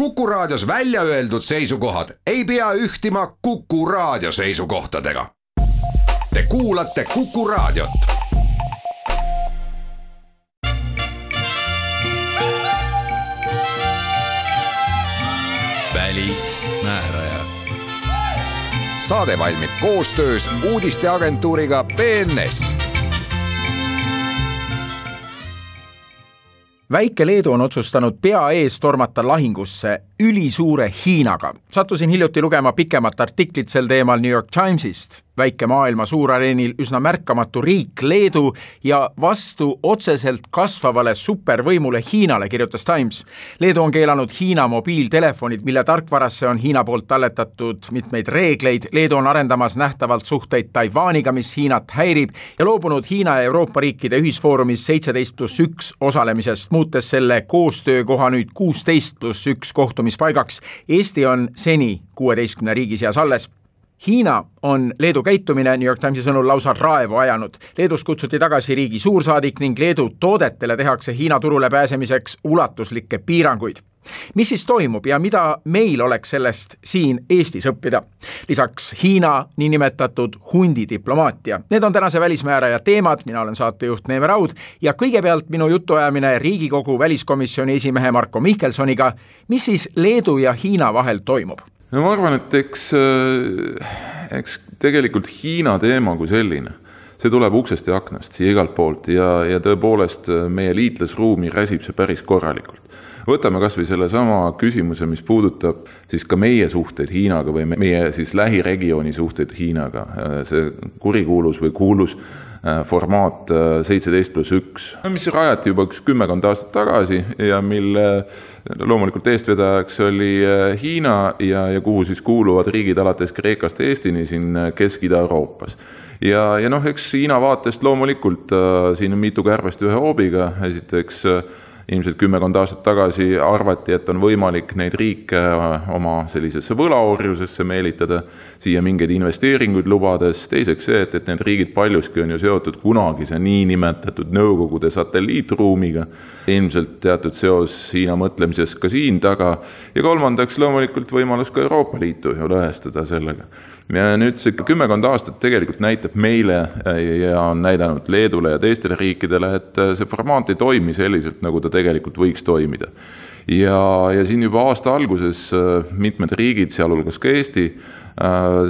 Kuku Raadios välja öeldud seisukohad ei pea ühtima Kuku Raadio seisukohtadega. Te kuulate Kuku Raadiot. välismääraja. saade valmib koostöös uudisteagentuuriga BNS väike Leedu on otsustanud pea ees tormata lahingusse ülisuure Hiinaga. sattusin hiljuti lugema pikemat artiklit sel teemal New York Timesist väike maailma suurareenil üsna märkamatu riik Leedu ja vastu otseselt kasvavale supervõimule Hiinale, kirjutas Times. Leedu on keelanud Hiina mobiiltelefonid, mille tarkvarasse on Hiina poolt talletatud mitmeid reegleid. Leedu on arendamas nähtavalt suhteid Taiwaniga, mis Hiinat häirib ja loobunud Hiina ja Euroopa riikide ühisfoorumis seitseteist pluss üks osalemisest, muutes selle koostöökoha nüüd kuusteist pluss üks kohtumispaigaks. Eesti on seni kuueteistkümne riigi seas alles Hiina on Leedu käitumine New York Timesi sõnul lausa raevu ajanud. Leedust kutsuti tagasi riigi suursaadik ning Leedu toodetele tehakse Hiina turule pääsemiseks ulatuslikke piiranguid. mis siis toimub ja mida meil oleks sellest siin Eestis õppida? lisaks Hiina niinimetatud hundidiplomaatia. Need on tänase välismääraja teemad, mina olen saatejuht Neeme Raud ja kõigepealt minu jutuajamine Riigikogu väliskomisjoni esimehe Marko Mihkelsoniga, mis siis Leedu ja Hiina vahel toimub no ma arvan, et eks, äh, eks tegelikult Hiina teema kui selline, see tuleb uksest ja aknast siia igalt poolt ja, ja tõepoolest äh, meie liitlasruumi räsib see päris korralikult. võtame kasvõi sellesama küsimuse, mis puudutab siis ka meie suhteid Hiinaga või meie siis lähiregiooni suhteid Hiinaga, äh, see kurikuulus või kuulus Äh, formaat seitseteist pluss üks, mis rajati juba üks kümmekond aastat tagasi ja mille loomulikult eestvedajaks oli Hiina ja, ja kuhu siis kuuluvad riigid alates Kreekast Eestini siin Kesk-Ida-Euroopas. Ja, ja noh, eks Hiina vaatest loomulikult äh, siin on mitu kärbest ühe hoobiga, esiteks äh, ilmselt kümmekond aastat tagasi arvati, et on võimalik neid riike äh, oma sellisesse võlaorjusesse meelitada, siia mingeid investeeringuid lubades, teiseks see, et, et need riigid paljuski on ju seotud kunagise niinimetatud Nõukogude satelliitruumiga, ilmselt teatud seos Hiina mõtlemises ka siin taga, ja kolmandaks loomulikult võimalus ka Euroopa Liitu ju lõhestada sellega ja nüüd see kümmekond aastat tegelikult näitab meile äh, ja on näidanud Leedule ja teistele riikidele, et äh, see formaat ei toimi selliselt, nagu ta tegelikult võiks toimida. ja, ja siin juba aasta alguses äh, mitmed riigid, sealhulgas ka Eesti,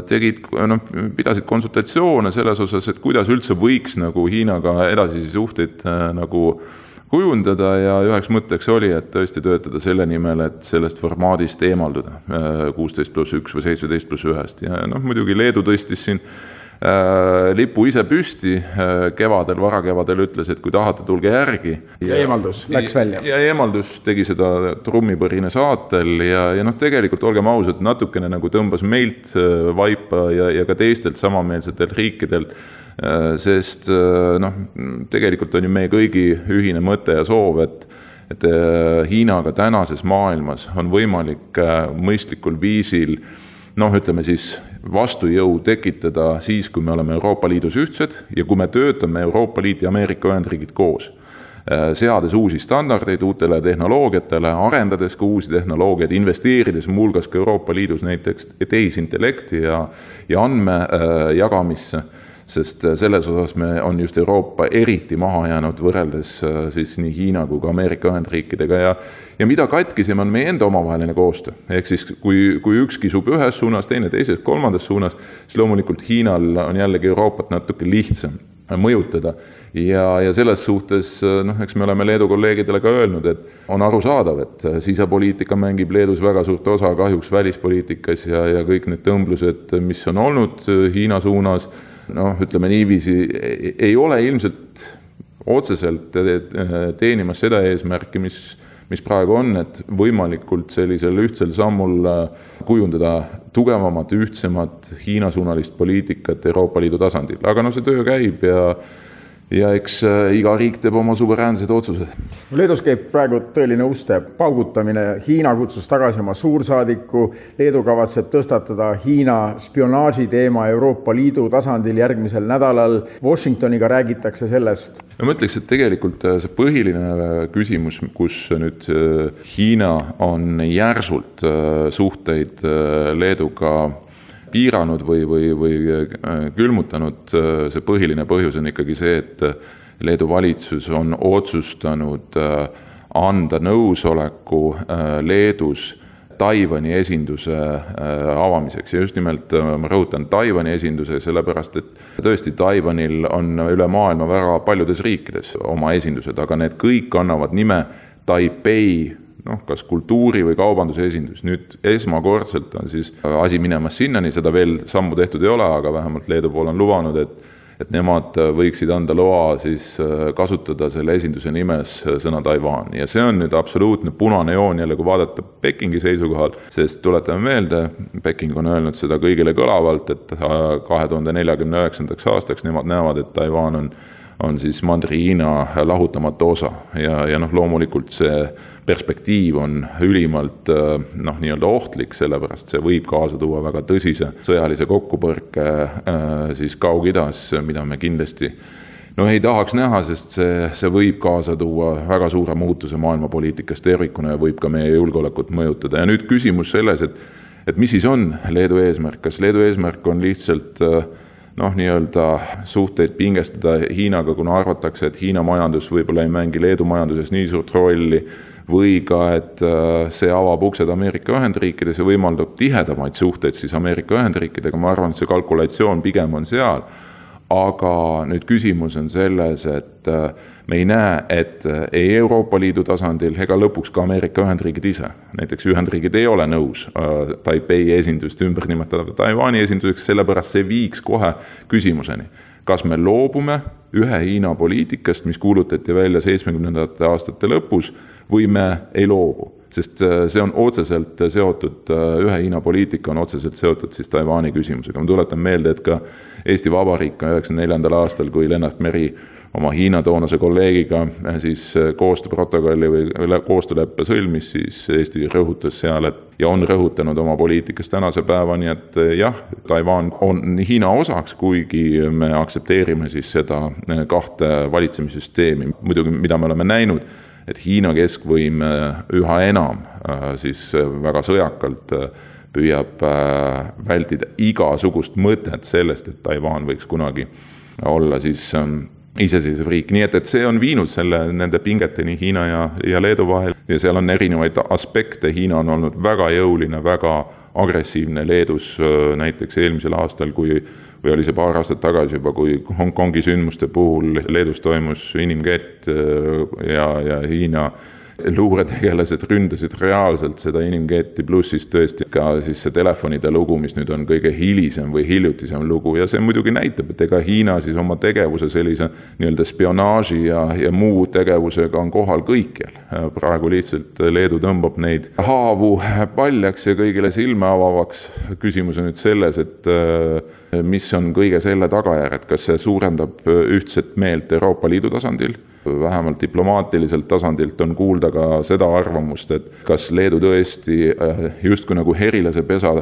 tegid, noh, pidasid konsultatsioone selles osas, et kuidas üldse võiks nagu Hiinaga edasisi suhteid nagu kujundada ja üheks mõtteks oli, et tõesti töötada selle nimel, et sellest formaadist eemalduda, äh, kuusteist pluss üks või seitseteist pluss ühest. Ja noh, muidugi Leedu tõstis siin lipu ise püsti äh, kevadel, varakevadel ütles, et kui tahate, tulge järgi. ja eemaldus läks välja. ja eemaldus tegi seda trummipõrine saatel ja, ja noh, tegelikult olgem ausad, natukene nagu tõmbas meilt vaipa ja, ja ka teistelt samameelsetelt riikidelt Äh, sest äh, noh, tegelikult on ju meie kõigi ühine mõte ja soov, et et äh, Hiinaga tänases maailmas on võimalik mõistlikul viisil noh, ütleme siis vastujõu tekitada siis, kui me oleme Euroopa Liidus ühtsed ja kui me töötame Euroopa Liit ja Ameerika Ühendriigid koos. Seades uusi standardeid uutele tehnoloogiatele, arendades ka uusi tehnoloogiaid, investeerides muuhulgas ka Euroopa Liidus näiteks tehisintellekti ja, ja andmejagamisse äh, sest äh, selles osas me, on just Euroopa eriti maha jäänud võrreldes äh, siis nii Hiina kui ka Ameerika Ühendriikidega ja ja mida katkisem on meie enda omavaheline koostöö, ehk siis kui, kui üks kisub ühes suunas, teine teises, kolmandas suunas, siis loomulikult Hiinal on jällegi Euroopat natuke lihtsam mõjutada. ja, ja selles suhtes äh, noh, eks me oleme Leedu kolleegidele ka öelnud, et on arusaadav, et sisepoliitika mängib Leedus väga suurt osa kahjuks välispoliitikas ja, ja kõik need tõmblused, mis on olnud Hiina suunas noh, ütleme niiviisi, ei ole ilmselt otseselt teenimas seda eesmärki, mis, mis praegu on, et võimalikult sellisel ühtsel sammul äh, kujundada tugevamat, ühtsemat Hiina-suunalist poliitikat Euroopa Liidu tasandil, aga noh, see töö käib ja ja eks äh, iga riik teeb oma suveräänsed otsused. Leedus käib praegu tõeline uste paugutamine, Hiina kutsus tagasi oma suursaadiku, Leedu kavatseb tõstatada Hiina spionaaži teema Euroopa Liidu tasandil järgmisel nädalal, Washingtoniga räägitakse sellest. no ma ütleks, et tegelikult äh, see põhiline äh, küsimus, kus nüüd Hiina on järsult suhteid Leeduga piiranud või, või, või äh, külmutanud, äh, see põhiline põhjus on ikkagi see, et Leedu valitsus on otsustanud äh, anda nõusoleku Leedus Taiwan'i esinduse avamiseks. Ja just nimelt ma rõhutan Taiwan'i esinduse, sellepärast et tõesti, Taiwan'il on üle maailma väga paljudes riikides oma esindused, aga need kõik annavad nime Taipei noh, kas kultuuri või kaubanduse esindus. nüüd esmakordselt on siis asi minemas sinnani, seda veel sammu tehtud ei ole, aga vähemalt Leedu pool on lubanud, et et nemad võiksid anda loa siis äh, kasutada selle esinduse nimes äh, sõna Taiwan ja see on nüüd absoluutne punane joon jälle, kui vaadata Pekingi seisukohal, sest tuletame meelde, Peking on öelnud seda kõigile kõlavalt, et äh, kahe tuhande neljakümne üheksandaks aastaks nemad näevad, et Taiwan on on siis Mandri-Hiina lahutamatu osa. Ja, ja noh, loomulikult see perspektiiv on ülimalt äh, noh, nii-öelda ohtlik, sellepärast see võib kaasa tuua väga tõsise sõjalise kokkupõrke äh, siis Kaug-Idas, mida me kindlasti no ei tahaks näha, sest see, see võib kaasa tuua väga suure muutuse maailmapoliitikas tervikuna ja võib ka meie julgeolekut mõjutada. Ja nüüd küsimus selles, et et mis siis on Leedu eesmärk, kas Leedu eesmärk on lihtsalt äh, noh, nii-öelda suhteid pingestada Hiinaga, kuna arvatakse, et Hiina majandus võib-olla ei mängi Leedu majanduses nii suurt rolli. või ka, et äh, see avab uksed Ameerika Ühendriikides ja võimaldab tihedamaid suhteid siis Ameerika Ühendriikidega, ma arvan, et see kalkulatsioon pigem on seal aga nüüd küsimus on selles, et äh, me ei näe, et äh, ei Euroopa Liidu tasandil ega lõpuks ka Ameerika Ühendriigid ise, näiteks Ühendriigid ei ole nõus äh, Taipei esindust ümber nimetada Taiwan'i esinduseks, sellepärast see viiks kohe küsimuseni, kas me loobume ühe Hiina poliitikast, mis kuulutati välja seitsmekümnendate aastate lõpus, või me ei loobu sest äh, see on otseselt seotud, äh, ühe Hiina poliitika on otseselt seotud siis Taiwan'i küsimusega. ma tuletan meelde, et ka Eesti Vabariik üheksakümne neljandal aastal, kui Lennart Meri oma Hiina toonase kolleegiga äh, siis koostööprotokolli või koostööleppe sõlmis, siis Eesti rõhutas seal, et ja on rõhutanud oma poliitikas tänase päevani, et jah, Taiwan on Hiina osaks, kuigi me aktsepteerime siis seda kahte valitsemissüsteemi, muidugi mida me oleme näinud et Hiina keskvõim äh, üha enam äh, siis äh, väga sõjakalt püüab vältida igasugust mõtet sellest, et Taiwan võiks kunagi olla siis ähm, iseseisev riik, nii et, et see on viinud selle, nende pingeteni Hiina ja, ja Leedu vahel. Ja seal on erinevaid aspekte, Hiina on olnud väga jõuline, väga agressiivne Leedus näiteks eelmisel aastal, kui või oli see paar aastat tagasi juba, kui Hongkongi sündmuste puhul Leedus toimus inimkett äh, ja, ja Hiina luuretegelased ründasid reaalselt seda inimketti, pluss siis tõesti ka siis see telefonide lugu, mis nüüd on kõige hilisem või hiljutisem lugu ja see muidugi näitab, et ega Hiina siis oma tegevuse sellise nii-öelda spionaaži ja, ja muu tegevusega on kohal kõikjal. praegu lihtsalt Leedu tõmbab neid haavu paljaks ja kõigile silme avavaks. küsimus on nüüd selles, et äh, mis on kõige selle tagajärjed, kas see suurendab ühtset meelt Euroopa Liidu tasandil vähemalt diplomaatiliselt tasandilt on kuulda ka seda arvamust, et kas Leedu tõesti äh, justkui nagu herilase pesa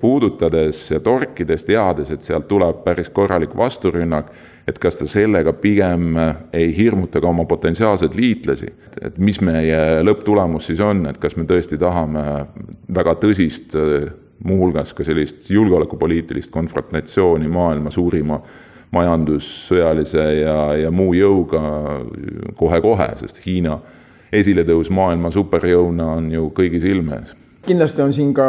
puudutades ja torkides, teades, et sealt tuleb päris korralik vasturünnak, et kas ta sellega pigem äh, ei hirmuta ka oma potentsiaalseid liitlasi. et mis meie lõpptulemus siis on, et kas me tõesti tahame väga tõsist, äh, muuhulgas ka sellist julgeolekupoliitilist konfrontatsiooni maailma suurima majandus, sõjalise ja, ja muu jõuga kohe-kohe, sest Hiina esiletõus maailma superjõuna on ju kõigi silme ees. kindlasti on siin ka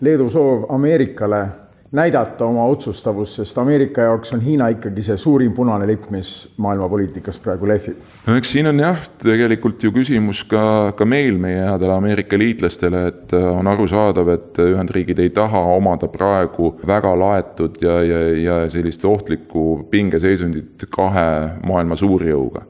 Leedu soov Ameerikale näidata oma otsustavust, sest Ameerika jaoks on Hiina ikkagi see suurim punane lipp, mis maailmapoliitikas praegu lehvib. no eks siin on jah, tegelikult ju küsimus ka, ka meil, meie headele Ameerika liitlastele, et äh, on arusaadav, et Ühendriigid ei taha omada praegu väga laetud ja, ja, ja sellist ohtlikku pingeseisundit kahe maailma suurjõuga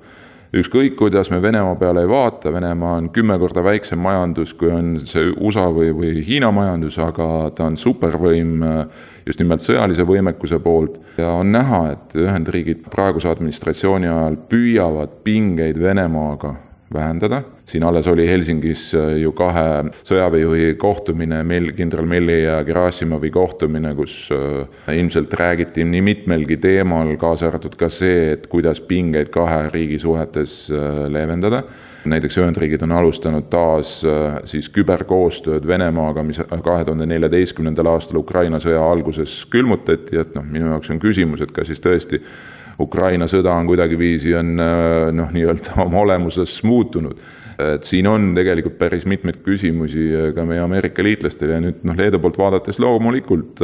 ükskõik, kuidas me Venemaa peale ei vaata, Venemaa on kümme korda väiksem majandus, kui on see USA või, või Hiina majandus, aga ta on supervõim äh, just nimelt sõjalise võimekuse poolt ja on näha, et Ühendriigid praeguse administratsiooni ajal püüavad pingeid Venemaaga vähendada. Siin alles oli Helsingis äh, ju kahe sõjaväejuhi kohtumine, meil kindral Melli ja Gerassimovi kohtumine, kus äh, ilmselt räägiti nii mitmelgi teemal, kaasa arvatud ka see, et kuidas pingeid kahe riigi suhetes äh, leevendada näiteks Ühendriigid on alustanud taas siis küberkoostööd Venemaaga, mis kahe tuhande neljateistkümnendal aastal Ukraina sõja alguses külmutati, et noh, minu jaoks on küsimus, et kas siis tõesti Ukraina sõda on kuidagiviisi on noh, nii-öelda oma olemuses muutunud. Et siin on tegelikult päris mitmeid küsimusi äh, ka meie Ameerika liitlastele ja nüüd noh, Leedu poolt vaadates loomulikult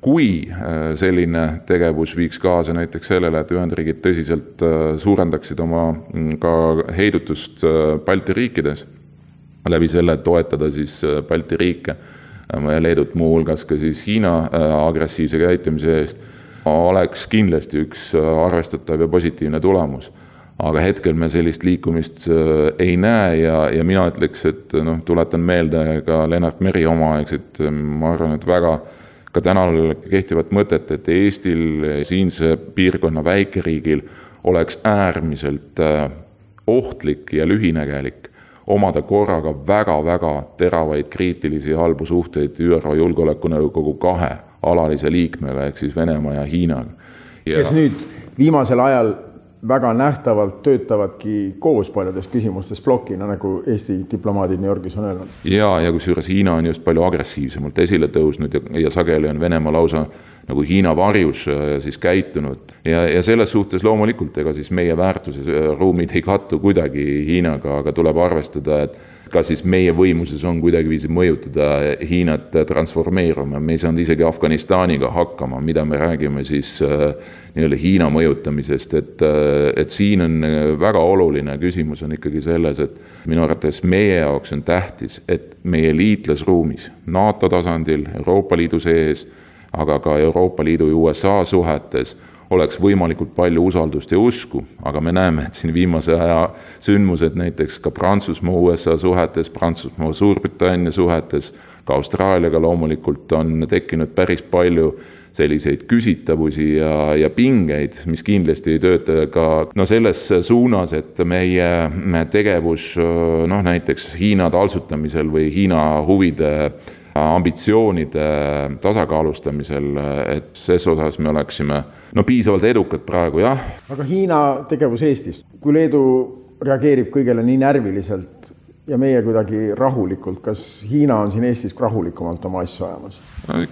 kui äh, selline tegevus viiks kaasa näiteks sellele, et Ühendriigid tõsiselt suurendaksid oma mm, ka heidutust Balti riikides, läbi selle toetada siis Balti riike ja Leedut muuhulgas ka siis Hiina agressiivse käitumise eest oleks kindlasti üks äh, arvestatav ja positiivne tulemus. Aga hetkel me sellist liikumist äh, ei näe ja, ja mina ütleks, et noh, tuletan meelde ka Lennart Meri omaaegset, ma arvan, et väga ka tänal kehtivat mõtet, et Eestil, siinse piirkonna väikeriigil oleks äärmiselt äh, ohtlik ja lühinägelik omada korraga väga-väga teravaid kriitilisi halbu suhteid ÜRO Julgeolekunõukogu kahe alalise liikmega ehk siis Venemaa ja Hiinaga ja.... kes nüüd viimasel ajal väga nähtavalt töötavadki koos paljudes küsimustes plokina, nagu Eesti diplomaadid New Yorgis on öelnud. ja, ja kusjuures Hiina on just palju agressiivsemalt esile tõusnud ja, ja sageli on Venemaa lausa nagu Hiina varjus äh, siis käitunud. ja, ja selles suhtes loomulikult, ega siis meie väärtusruumid ei kattu kuidagi Hiinaga, aga tuleb arvestada, et ka siis meie võimuses on kuidagiviisi mõjutada Hiinat transformeeruma, me ei saanud isegi Afganistaniga hakkama, mida me räägime siis äh, nii-öelda Hiina mõjutamisest, et, äh, et siin on väga oluline küsimus on ikkagi selles, et minu arvates meie jaoks on tähtis, et meie liitlasruumis, NATO tasandil, Euroopa Liidu sees, aga ka Euroopa Liidu ja USA suhetes oleks võimalikult palju usaldust ja usku, aga me näeme, et siin viimase aja sündmused näiteks ka Prantsusmaa-USA suhetes, Prantsusmaa-Suurbritannia suhetes, ka Austraaliaga loomulikult on tekkinud päris palju selliseid küsitavusi ja, ja pingeid, mis kindlasti ei tööta ka no selles suunas, et meie tegevus noh, näiteks Hiina taltsutamisel või Hiina huvide ambitsioonide tasakaalustamisel, et ses osas me oleksime no piisavalt edukad praegu, jah. aga Hiina tegevus Eestis, kui Leedu reageerib kõigele nii närviliselt ja meie kuidagi rahulikult, kas Hiina on siin Eestis rahulikumalt oma asju ajamas?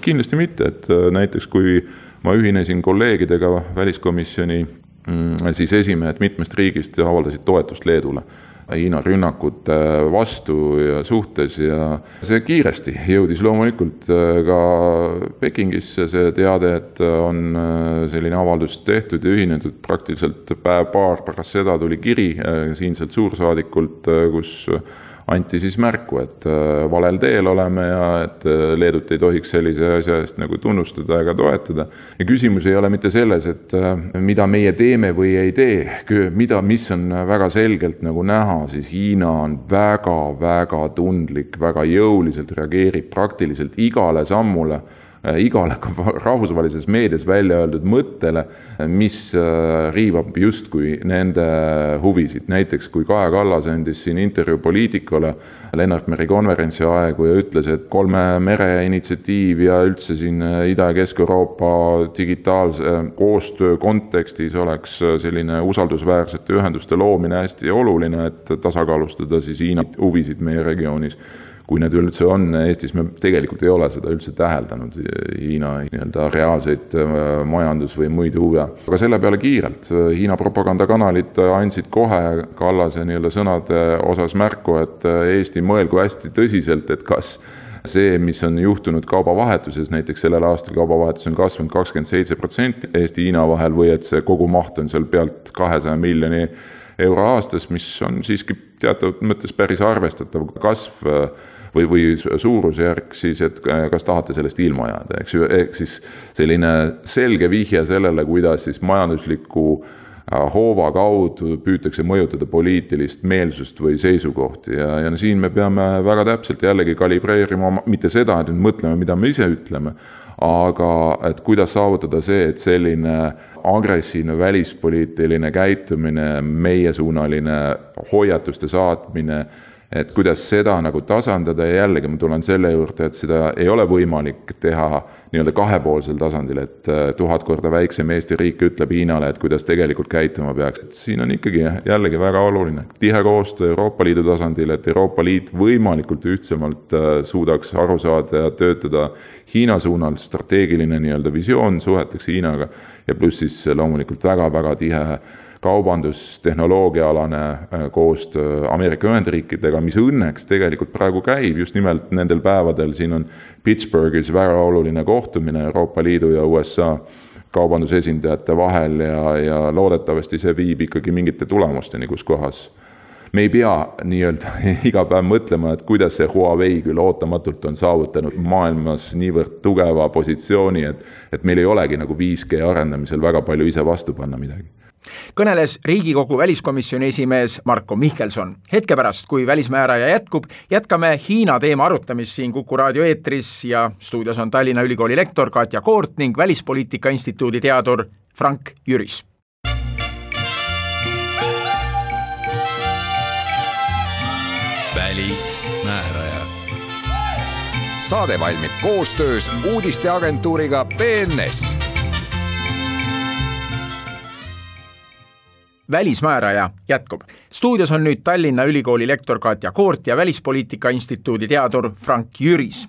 kindlasti mitte, et äh, näiteks kui ma ühinesin kolleegidega väliskomisjoni, mm, siis esimehed mitmest riigist avaldasid toetust Leedule Hiina rünnakute vastu ja suhtes ja see kiiresti jõudis loomulikult äh, ka Pekingisse. See teade, et on äh, selline avaldus tehtud ja ühinetud praktiliselt päev-paar pärast seda tuli kiri äh, siinselt suursaadikult, kus anti siis märku, et äh, valel teel oleme ja et äh, Leedut ei tohiks sellise asja eest nagu tunnustada ega toetada. ja küsimus ei ole mitte selles, et äh, mida meie teeme või ei tee, mida, mis on väga selgelt nagu näha, siis Hiina on väga-väga tundlik, väga jõuliselt reageerib praktiliselt igale sammule igale rahvusvahelises meedias välja öeldud mõttele, mis äh, riivab justkui nende huvisid. näiteks kui Kaja Kallas andis siin intervjuu Poliitikule Lennart Meri konverentsi aegu ja ütles, et kolme mere initsiatiiv ja üldse siin äh, Ida- ja Kesk-Euroopa digitaalse koostöö kontekstis oleks selline usaldusväärsete ühenduste loomine hästi oluline, et tasakaalustada siis Hiina huvisid meie regioonis kui need üldse on, Eestis me tegelikult ei ole seda üldse täheldanud, Hiina nii-öelda reaalseid äh, majandus- või muid huve. aga selle peale kiirelt, Hiina propagandakanalid andsid kohe Kallase nii-öelda sõnade osas märku, et äh, Eesti mõelgu hästi tõsiselt, et kas see, mis on juhtunud kaubavahetuses, näiteks sellel aastal kaubavahetus on kasvanud kakskümmend seitse protsenti Eesti-Hiina vahel või et see kogumaht on seal pealt kahesaja miljoni euro aastas, mis on siiski teatavat mõttes päris arvestatav kasv või, või suurusjärk siis, et kas tahate sellest ilma jääda, eks ju, ehk siis selline selge vihje sellele, kuidas siis majandusliku hoova kaudu püütakse mõjutada poliitilist meelsust või seisukohti. Ja, ja siin me peame väga täpselt jällegi kalibreerima, mitte seda, et nüüd mõtleme, mida me ise ütleme, aga et kuidas saavutada see, et selline agressiivne välispoliitiline käitumine, meiesuunaline hoiatuste saatmine et kuidas seda nagu tasandada ja jällegi ma tulen selle juurde, et seda ei ole võimalik teha nii-öelda kahepoolsel tasandil, et äh, tuhat korda väiksem Eesti riik ütleb Hiinale, et kuidas tegelikult käituma peaks, et siin on ikkagi jällegi väga oluline. Tihe koostöö Euroopa Liidu tasandil, et Euroopa Liit võimalikult ühtsemalt äh, suudaks aru saada ja töötada Hiina suunal. Strateegiline nii-öelda visioon suheteks Hiinaga ja pluss siis loomulikult väga-väga tihe kaubandus, tehnoloogiaalane äh, koostöö Ameerika Ühendriikidega, mis õnneks tegelikult praegu käib. Just nimelt nendel päevadel, siin on Pittsburghis väga oluline kohtumine Euroopa Liidu ja USA kaubandusesindajate vahel ja, ja loodetavasti see viib ikkagi mingite tulemusteni, kus kohas me ei pea nii-öelda iga päev mõtlema, et kuidas see Huawei küll ootamatult on saavutanud maailmas niivõrd tugeva positsiooni, et, et meil ei olegi nagu 5G arendamisel väga palju ise vastu panna midagi kõneles Riigikogu väliskomisjoni esimees Marko Mihkelson. hetke pärast, kui Välismääraja jätkub, jätkame Hiina teema arutamist siin Kuku raadio eetris ja stuudios on Tallinna Ülikooli lektor Katja Koort ning Välispoliitika Instituudi teadur Frank Jüris. välismääraja. saade valmib koostöös uudisteagentuuriga BNS välismääraja jätkub. stuudios on nüüd Tallinna Ülikooli lektor Katja Koort ja Välispoliitika Instituudi teadur Frank Jüris.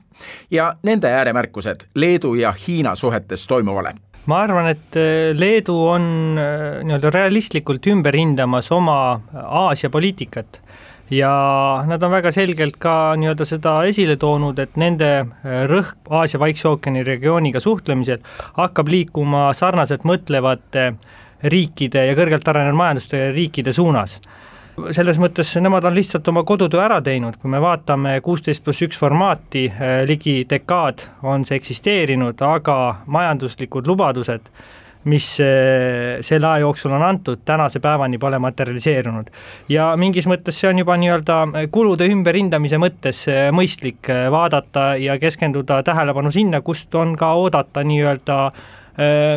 ja nende ääremärkused Leedu ja Hiina suhetes toimuvale ma arvan, et äh, Leedu on äh, nii-öelda realistlikult ümber hindamas oma Aasia poliitikat ja nad on väga selgelt ka nii-öelda seda esile toonud, et nende äh, rõhk Aasia Vaikse ookeani regiooniga suhtlemisel hakkab liikuma sarnaselt mõtlevate äh, riikide ja kõrgelt arenenud majanduste riikide suunas. Selles mõttes nemad on lihtsalt oma kodutöö ära teinud, kui me vaatame kuusteist pluss üks formaati, eh, ligi dekaad on see eksisteerinud, aga majanduslikud lubadused, mis eh, selle aja jooksul on antud, tänase päevani pole materialiseerunud. ja mingis mõttes see on juba nii-öelda kulude ümberhindamise mõttes eh, mõistlik vaadata ja keskenduda tähelepanu sinna, kust on ka oodata nii-öelda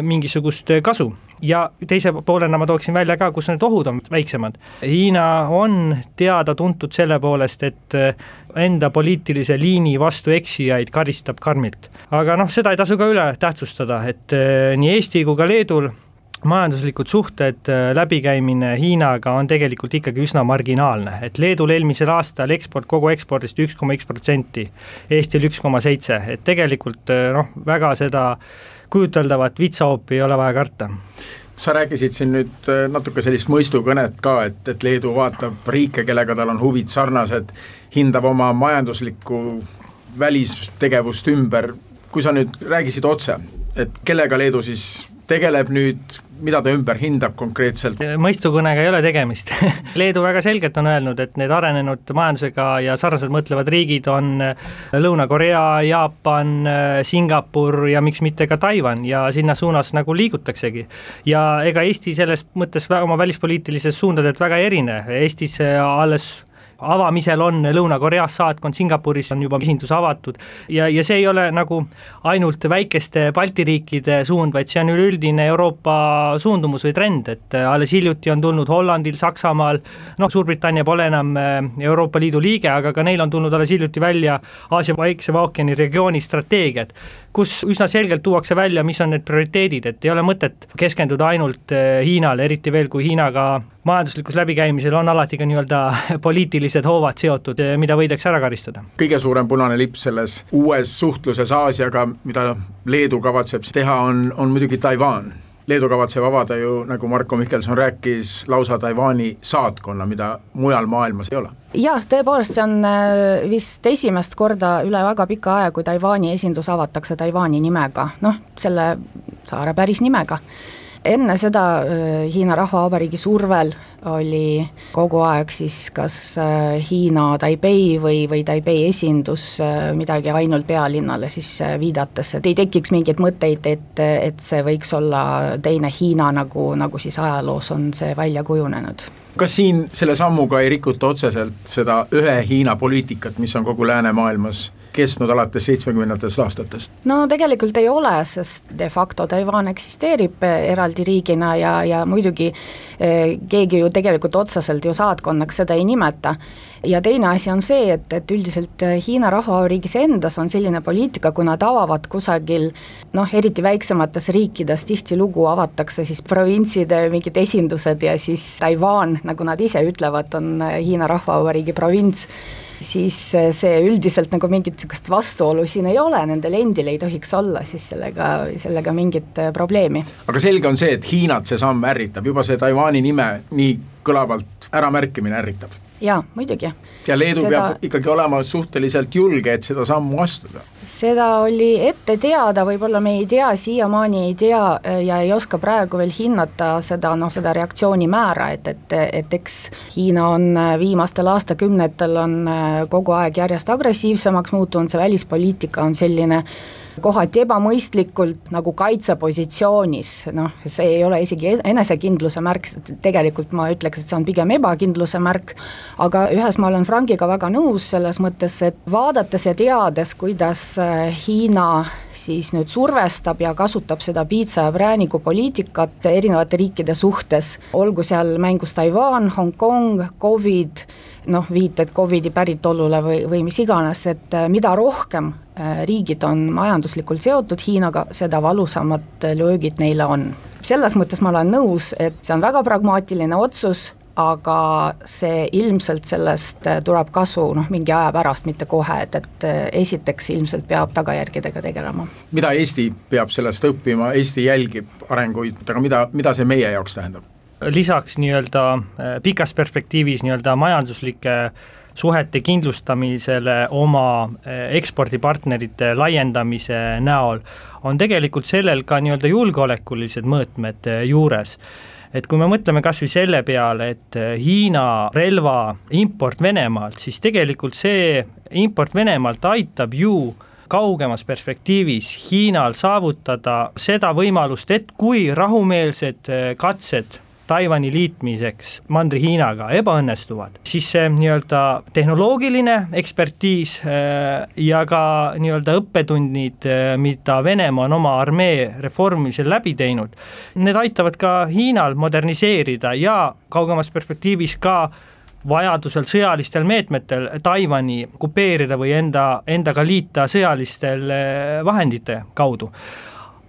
mingisugust kasu ja teise poolena ma tooksin välja ka, kus need ohud on väiksemad. Hiina on teada-tuntud selle poolest, et eh, enda poliitilise liini vastu eksijaid karistab karmilt. aga noh, seda ei tasu ka üle tähtsustada, et eh, nii Eesti kui ka Leedul majanduslikud suhted, eh, läbikäimine Hiinaga on tegelikult ikkagi üsna marginaalne, et Leedul eelmisel aastal eksport kogu ekspordist üks koma üks protsenti, Eestil üks koma seitse, et tegelikult noh, väga seda kujuteldavat vitsahoopi ei ole vaja karta. Sa rääkisid siin nüüd äh, natuke sellist mõistukõnet ka, et, et Leedu vaatab riike, kellega tal on huvid sarnased, hindab oma majanduslikku välistegevust ümber, kui sa nüüd räägisid otse, et kellega Leedu siis tegeleb nüüd, mida ta ümber hindab konkreetselt? mõistukõnega ei ole tegemist Leedu väga selgelt on öelnud, et need arenenud majandusega ja sarnaselt mõtlevad riigid on Lõuna-Korea, Jaapan, Singapur ja miks mitte ka Taiwan ja sinna suunas nagu liigutaksegi. ja ega Eesti selles mõttes oma välispoliitilises suundadelt väga ei erine, Eestis alles avamisel on Lõuna-Koreas saatkond, Singapuris on juba esindus avatud. Ja, ja see ei ole nagu ainult väikeste Balti riikide suund, vaid see on üleüldine Euroopa suundumus või trend, et alles hiljuti on tulnud Hollandil, Saksamaal, noh, Suurbritannia pole enam eh, Euroopa Liidu liige, aga ka neil on tulnud alles hiljuti välja Aasia Vaikse ookeani regiooni strateegiad, kus üsna selgelt tuuakse välja, mis on need prioriteedid, et ei ole mõtet keskenduda ainult eh, Hiinale, eriti veel, kui Hiinaga majanduslikus läbikäimisel on alati ka nii-öelda poliitilised hoovad seotud, mida võidakse ära karistada. kõige suurem punane lipp selles uues suhtluses Aasiaga, mida Leedu kavatseb teha, on, on muidugi Taiwan. Leedu kavatseb avada ju, nagu Marko Mihkelson rääkis, lausa Taiwan'i saatkonna, mida mujal maailmas ei ole. jah, tõepoolest, see on äh, vist esimest korda üle väga pika aja, kui Taiwan'i esindus avatakse Taiwan'i nimega, noh, selle saare päris nimega enne seda Hiina Rahvavabariigi survel oli kogu aeg siis kas Hiina Taipei või, või Taipei esindus midagi ainult pealinnale siis viidates, et ei tekiks mingeid mõtteid, et, et see võiks olla teine Hiina, nagu, nagu siis ajaloos on see välja kujunenud. Kas siin selle sammuga ei rikuta otseselt seda ühe Hiina poliitikat, mis on kogu läänemaailmas kestnud alates seitsmekümnendatest aastatest? no tegelikult ei ole, sest de facto Taiwan eksisteerib eh, eraldi riigina ja, ja muidugi eh, keegi ju tegelikult otseselt ju saatkonnaks seda ei nimeta. ja teine asi on see, et, et üldiselt eh, Hiina Rahvavabariigis endas on selline poliitika, kui nad avavad kusagil noh, eriti väiksemates riikides tihtilugu avatakse siis provintside mingid esindused ja siis Taiwan, nagu nad ise ütlevad, on Hiina Rahvavabariigi provints siis eh, see üldiselt nagu mingit niisugust vastuolu siin ei ole, nendel endil ei tohiks olla siis sellega, sellega mingit eh, probleemi. aga selge on see, et Hiinat see samm ärritab, juba see Taiwan'i nime nii kõlavalt äramärkimine ärritab jaa, muidugi. ja Leedu seda... peab ikkagi olema suhteliselt julge, et seda sammu astuda. seda oli ette teada, võib-olla me ei tea, siiamaani ei tea ja ei oska praegu veel hinnata seda, noh, seda reaktsiooni määra, et, et, et eks Hiina on viimastel aastakümnetel on kogu aeg järjest agressiivsemaks muutunud, see välispoliitika on selline kohati ebamõistlikult nagu kaitsepositsioonis, noh, see ei ole isegi enesekindluse märk, tegelikult ma ütleks, et see on pigem ebakindluse märk, aga ühes ma olen Frankiga väga nõus selles mõttes, et vaadates ja teades, kuidas äh, Hiina siis nüüd survestab ja kasutab seda piitsa ja prääniku poliitikat erinevate riikide suhtes, olgu seal mängus Taiwan, Hongkong, Covid, noh, viited Covidi päritolule või, või mis iganes, et äh, mida rohkem Äh, riigid on majanduslikult seotud Hiinaga, seda valusamad löögid neile on. selles mõttes ma olen nõus, et see on väga pragmaatiline otsus, aga see ilmselt sellest äh, tuleb kasu noh, mingi aja pärast, mitte kohe, et, et äh, esiteks ilmselt peab tagajärgedega tegelema. mida Eesti peab sellest õppima, Eesti jälgib arenguid, aga mida, mida see meie jaoks tähendab? lisaks nii-öelda pikas perspektiivis nii-öelda majanduslike suhete kindlustamisele oma ekspordipartnerite laiendamise näol, on tegelikult sellel ka nii-öelda julgeolekulised mõõtmed juures et kui me mõtleme kas või selle peale, et eh, Hiina relva import Venemaalt, siis tegelikult see import Venemaalt aitab ju kaugemas perspektiivis Hiinal saavutada seda võimalust, et kui rahumeelsed katsed Taiwan'i liitmiseks Mandri-Hiinaga ebaõnnestuvad, siis see nii-öelda tehnoloogiline ekspertiis äh, ja ka nii-öelda õppetunnid, äh, mida Venemaa on oma armee reformimisel läbi teinud, need aitavad ka Hiinal moderniseerida ja kaugemas perspektiivis ka vajadusel sõjalistel meetmetel Taiwan'i okupeerida või enda, endaga liita sõjalistel äh, vahendite kaudu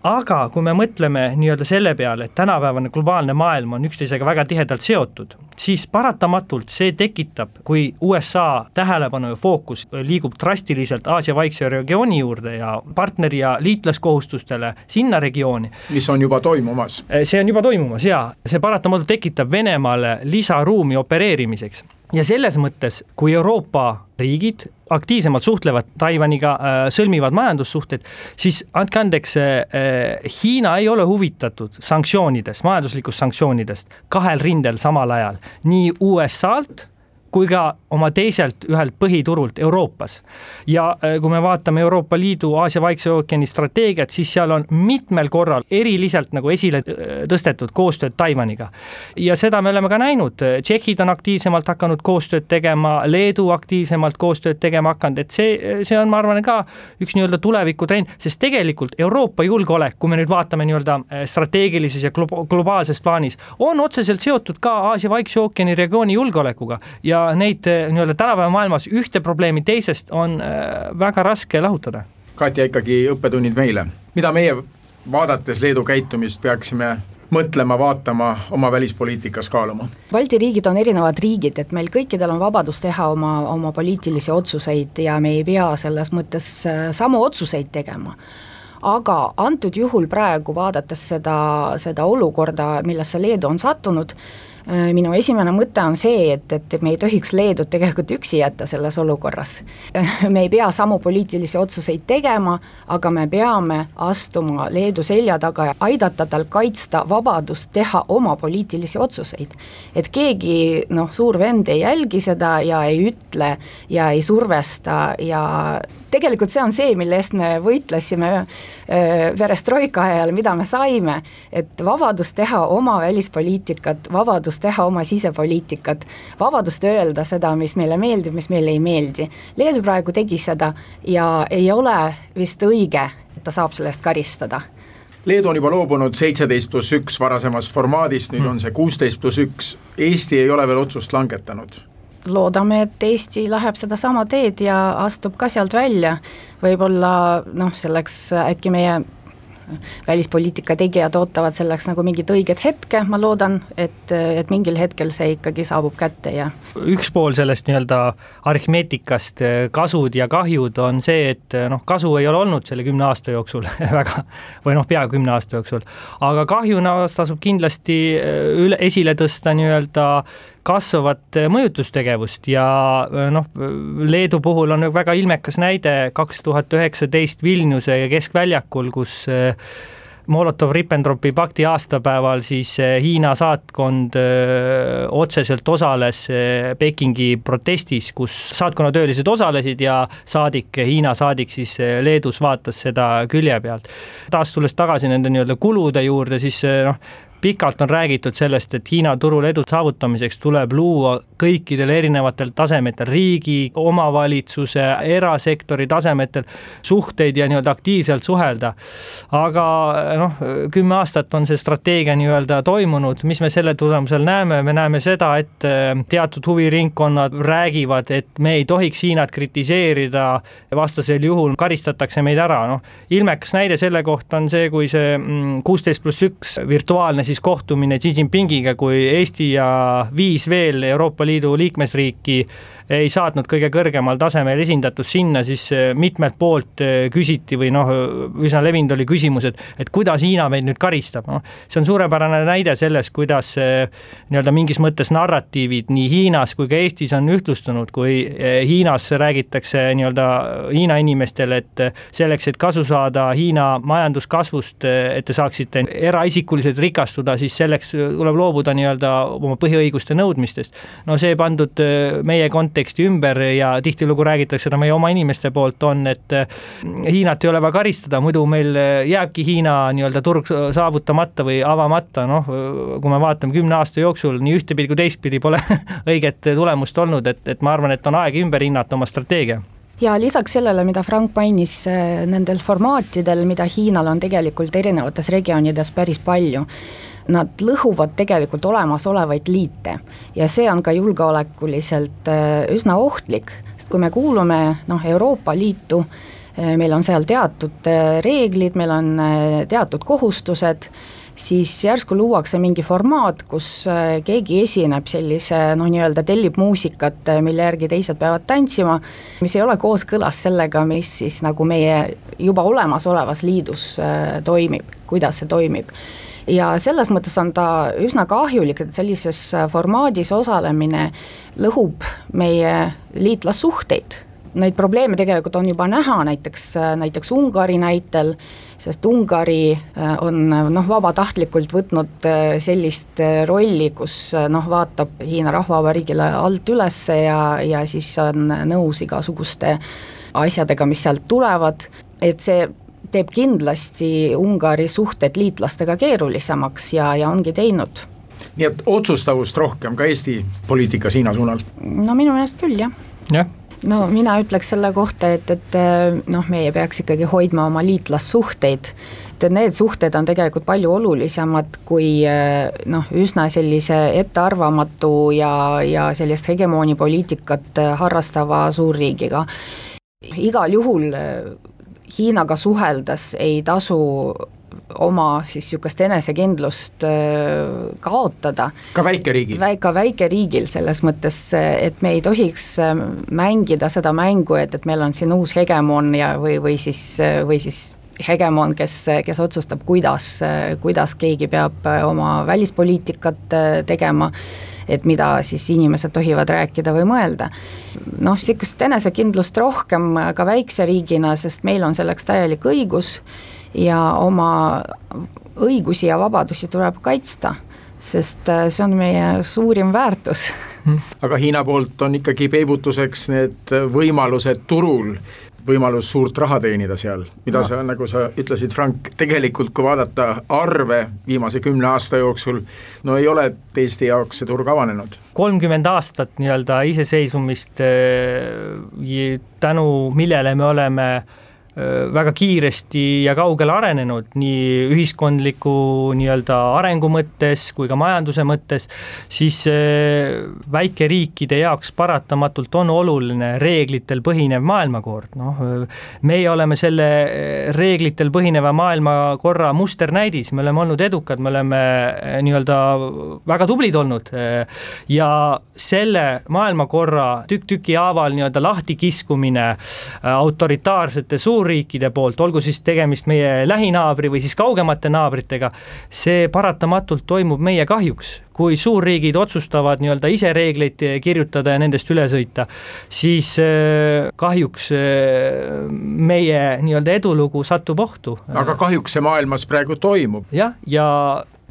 aga kui me mõtleme nii-öelda selle peale, et tänapäevane globaalne maailm on üksteisega väga tihedalt seotud, siis paratamatult see tekitab, kui USA tähelepanu ja fookus liigub drastiliselt Aasia vaikse regiooni juurde ja partneri ja liitlaskohustustele sinna regiooni. mis on juba toimumas. see on juba toimumas jaa, see paratamatult tekitab Venemaale lisaruumi opereerimiseks ja selles mõttes, kui Euroopa riigid aktiivsemalt suhtlevad Taiwaniga, äh, sõlmivad majandussuhted, siis andke andeks, äh, Hiina ei ole huvitatud sanktsioonidest, majanduslikust sanktsioonidest kahel rindel samal ajal, nii USA-lt kui ka oma teiselt ühelt põhiturult Euroopas. ja äh, kui me vaatame Euroopa Liidu Aasia Vaikse ookeani strateegiat, siis seal on mitmel korral eriliselt nagu esile äh, tõstetud koostööd Taiwaniga. ja seda me oleme ka näinud, tšehhid on aktiivsemalt hakanud koostööd tegema, Leedu aktiivsemalt koostööd tegema hakanud, et see, see on, ma arvan, ka üks nii-öelda tulevikutrend, sest tegelikult Euroopa julgeolek, kui me nüüd vaatame nii-öelda äh, strateegilises ja globaalses plaanis, on otseselt seotud ka Aasia Vaikse ookeani regiooni julgeolekuga ja neid eh, nii-öelda tänapäeva maailmas ühte probleemi teisest on eh, väga raske lahutada. Katja, ikkagi õppetunnid meile, mida meie vaadates Leedu käitumist peaksime mõtlema, vaatama, oma välispoliitikas kaaluma? Balti riigid on erinevad riigid, et meil kõikidel on vabadus teha oma, oma poliitilisi otsuseid ja me ei pea selles mõttes eh, samu otsuseid tegema aga antud juhul praegu vaadates seda, seda olukorda, millesse Leedu on sattunud, Äh, minu esimene mõte on see, et, et me ei tohiks Leedut tegelikult üksi jätta selles olukorras. me ei pea samu poliitilisi otsuseid tegema, aga me peame astuma Leedu selja taga ja aidata tal kaitsta vabadust teha oma poliitilisi otsuseid. et keegi noh, suur vend ei jälgi seda ja ei ütle ja ei survesta ja tegelikult see on see, mille eest me võitlesime perestroika ajal, mida me saime, et vabadus teha oma välispoliitikat, vabadus teha oma sisepoliitikat, vabadust öelda seda, mis meile meeldib, mis meile ei meeldi. Leedu praegu tegi seda ja ei ole vist õige, et ta saab selle eest karistada Leedu on juba loobunud seitseteist pluss üks varasemast formaadist, nüüd on see kuusteist pluss üks. Eesti ei ole veel otsust langetanud loodame, et Eesti läheb sedasama teed ja astub ka sealt välja. võib-olla noh, selleks äkki meie välispoliitika tegijad ootavad selleks nagu mingit õiget hetke, ma loodan, et, et mingil hetkel see ikkagi saabub kätte ja üks pool sellest nii-öelda aritmeetikast, kasud ja kahjud on see, et noh, kasu ei ole olnud selle kümne aasta jooksul väga või noh, peaaegu kümne aasta jooksul, aga kahjuna tasub kindlasti üle, esile tõsta nii-öelda kasvavat mõjutustegevust ja noh, Leedu puhul on väga ilmekas näide kaks tuhat üheksateist Vilniuse keskväljakul, kus eh, Molotov-Ribbentropi pakti aastapäeval siis eh, Hiina saatkond öö, eh, otseselt osales Pekingi protestis, kus saatkonna töölised osalesid ja saadik, Hiina saadik siis Leedus vaatas seda külje pealt. taas tulles tagasi nende nii-öelda kulude juurde, siis noh, pikalt on räägitud sellest, et Hiina turul edu saavutamiseks tuleb luua kõikidel erinevatel tasemetel, riigi, omavalitsuse, erasektori tasemetel suhteid ja nii-öelda aktiivselt suhelda. aga noh, kümme aastat on see strateegia nii-öelda toimunud, mis me selle tulemusel näeme, me näeme seda, et eh, teatud huviringkonnad räägivad, et me ei tohiks Hiinat kritiseerida, vastasel juhul karistatakse meid ära, noh. ilmekas näide selle kohta on see, kui see mm, kuusteist pluss üks virtuaalne siis kohtumine Xi Jinpingiga, kui Eesti ja viis veel Euroopa Liidu liikmesriiki ei saatnud kõige kõrgemal tasemel esindatust sinna, siis eh, mitmelt poolt eh, küsiti või noh, üsna levinud oli küsimus, et, et kuidas Hiina meid nüüd karistab, noh. see on suurepärane näide sellest, kuidas eh, nii-öelda mingis mõttes narratiivid nii Hiinas kui ka Eestis on ühtlustunud, kui Hiinas räägitakse nii-öelda Hiina inimestele, et selleks, et kasu saada Hiina majanduskasvust, et te saaksite eraisikuliselt rikastuda, siis selleks tuleb loobuda nii-öelda oma põhiõiguste nõudmistest. no see pandud meie konteksti konteksti ümber ja tihtilugu räägitakse seda meie oma inimeste poolt, on, et eh, Hiinat ei ole vaja karistada, muidu meil eh, jääbki Hiina nii-öelda turg saavutamata või avamata, noh, kui me vaatame kümne aasta jooksul nii ühtepidi kui teistpidi pole õiget tulemust olnud, et, et ma arvan, et on aeg ümber hinnata oma strateegia. Ja lisaks sellele, mida Frank mainis, eh, nendel formaatidel, mida Hiinal on tegelikult erinevates regioonides päris palju, nad lõhuvad tegelikult olemasolevaid liite. Ja see on ka julgeolekuliselt äh, üsna ohtlik, sest kui me kuulume noh, Euroopa Liitu, äh, meil on seal teatud äh, reeglid, meil on teatud kohustused, siis järsku luuakse mingi formaat, kus keegi esineb sellise noh, nii-öelda tellib muusikat, mille järgi teised peavad tantsima, mis ei ole kooskõlas sellega, mis siis nagu meie juba olemasolevas liidus toimib, kuidas see toimib ja selles mõttes on ta üsna kahjulik, et sellises formaadis osalemine lõhub meie liitlassuhteid. Neid probleeme tegelikult on juba näha, näiteks, näiteks Ungari näitel, sest Ungari äh, on noh, vabatahtlikult võtnud äh, sellist äh, rolli, kus noh, vaatab Hiina Rahvavabariigile alt üles ja, ja siis on nõus igasuguste asjadega, mis sealt tulevad, et see teeb kindlasti Ungari suhted liitlastega keerulisemaks ja, ja ongi teinud. nii et otsustavust rohkem ka Eesti poliitikas Hiina suunal? no minu meelest küll, jah. jah no mina ütleks selle kohta, et, et noh, meie peaks ikkagi hoidma oma liitlassuhteid, et need suhted on tegelikult palju olulisemad kui noh, üsna sellise ettearvamatu ja, ja sellist hegemoonipoliitikat harrastava suurriigiga. igal juhul Hiinaga suheldes ei tasu oma siis niisugust enesekindlust kaotada. ka väikeriigil? ka väikeriigil, selles mõttes, et me ei tohiks mängida seda mängu, et, et meil on siin uus hegemon ja, või, või siis, või siis hegemon, kes, kes otsustab, kuidas, kuidas keegi peab oma välispoliitikat tegema et mida siis inimesed tohivad rääkida või mõelda. noh, niisugust enesekindlust rohkem ka väikse riigina, sest meil on selleks täielik õigus ja oma õigusi ja vabadusi tuleb kaitsta sest äh, see on meie suurim väärtus. aga Hiina poolt on ikkagi peibutuseks need võimalused turul, võimalus suurt raha teenida seal, mida no. sa, nagu sa ütlesid, Frank, tegelikult kui vaadata arve viimase kümne aasta jooksul, no ei ole Eesti jaoks see turg avanenud. kolmkümmend aastat nii-öelda iseseisvumist, äh, tänu millele me oleme äh, väga kiiresti ja kaugele arenenud nii ühiskondliku nii-öelda arengu mõttes kui ka majanduse mõttes, siis väikeriikide jaoks paratamatult on oluline reeglitel põhinev maailmakord, noh, meie oleme selle reeglitel põhineva maailmakorra musternäidis, me oleme olnud edukad, me oleme nii-öelda väga tublid olnud ja selle maailmakorra tükk tüki haaval nii-öelda lahtikiskumine autoritaarsete suur suurriikide poolt, olgu siis tegemist meie lähinaabri või siis kaugemate naabritega, see paratamatult toimub meie kahjuks. kui suurriigid otsustavad nii-öelda ise reegleid kirjutada ja nendest üle sõita, siis äh, kahjuks äh, meie nii-öelda edulugu satub ohtu. aga kahjuks see maailmas praegu toimub. jah, ja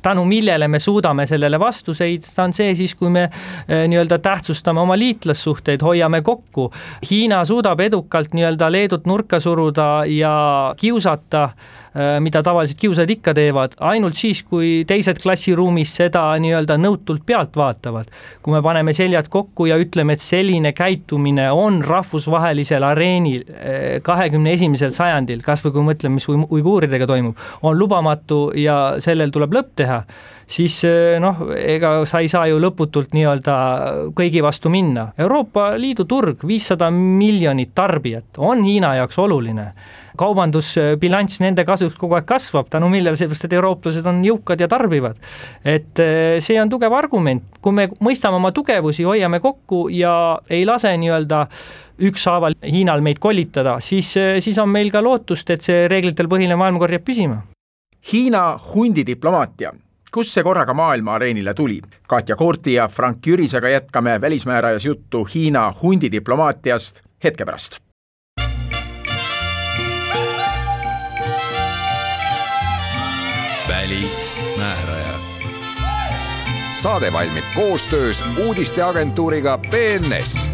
tänu millele me suudame sellele vastu seista, on see siis, kui me eh, nii-öelda tähtsustame oma liitlassuhteid, hoiame kokku. Hiina suudab edukalt nii-öelda Leedut nurka suruda ja kiusata mida tavaliselt kiusajad ikka teevad, ainult siis, kui teised klassiruumis seda nii-öelda nõutult pealt vaatavad. kui me paneme seljad kokku ja ütleme, et selline käitumine on rahvusvahelisel areenil äh, kahekümne esimesel sajandil, kas või kui mõtleme, mis uiguuridega toimub, on lubamatu ja sellel tuleb lõpp teha siis äh, noh, ega sa ei saa ju lõputult nii-öelda kõigi vastu minna. Euroopa Liidu turg, viissada miljonit tarbijat, on Hiina jaoks oluline kaubandusbilanss nende kasuks kogu aeg kasvab, tänu millele, sellepärast et eurooplased on jõukad ja tarbivad. et eh, see on tugev argument, kui me mõistame oma tugevusi, hoiame kokku ja ei lase nii-öelda ükshaaval Hiinal meid kolitada, siis, eh, siis on meil ka lootust, et see reeglitel põhinev maailmakord jääb püsima. Hiina hundidiplomaatia kust see korraga maailma areenile tuli? Katja Koorti ja Frank Jürisega jätkame Välismäärajas juttu Hiina hundidiplomaatiast hetke pärast välismääraja. saade valmib koostöös uudisteagentuuriga BNS.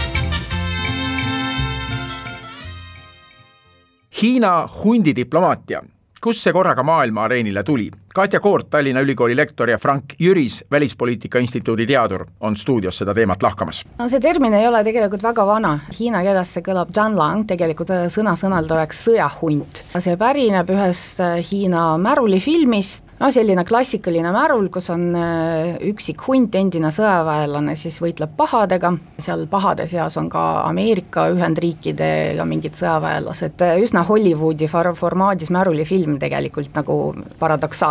Hiina hundidiplomaatia, kust see korraga maailma areenile tuli? Katja Koort, Tallinna Ülikooli lektor ja Frank Jüris, Välispoliitika Instituudi teadur, on stuudios seda teemat lahkamas. no see termin ei ole tegelikult väga vana, hiina keeles see kõlab Zhanlang, tegelikult sõna-sõnalt oleks sõjahunt. see pärineb ühest Hiina märulifilmist, no selline klassikaline märul, kus on äh, üksik hunt, endine sõjaväelane, siis võitleb pahadega, seal pahade seas on ka Ameerika Ühendriikidega mingid sõjaväelased, üsna Hollywoodi formaadis märulifilm tegelikult nagu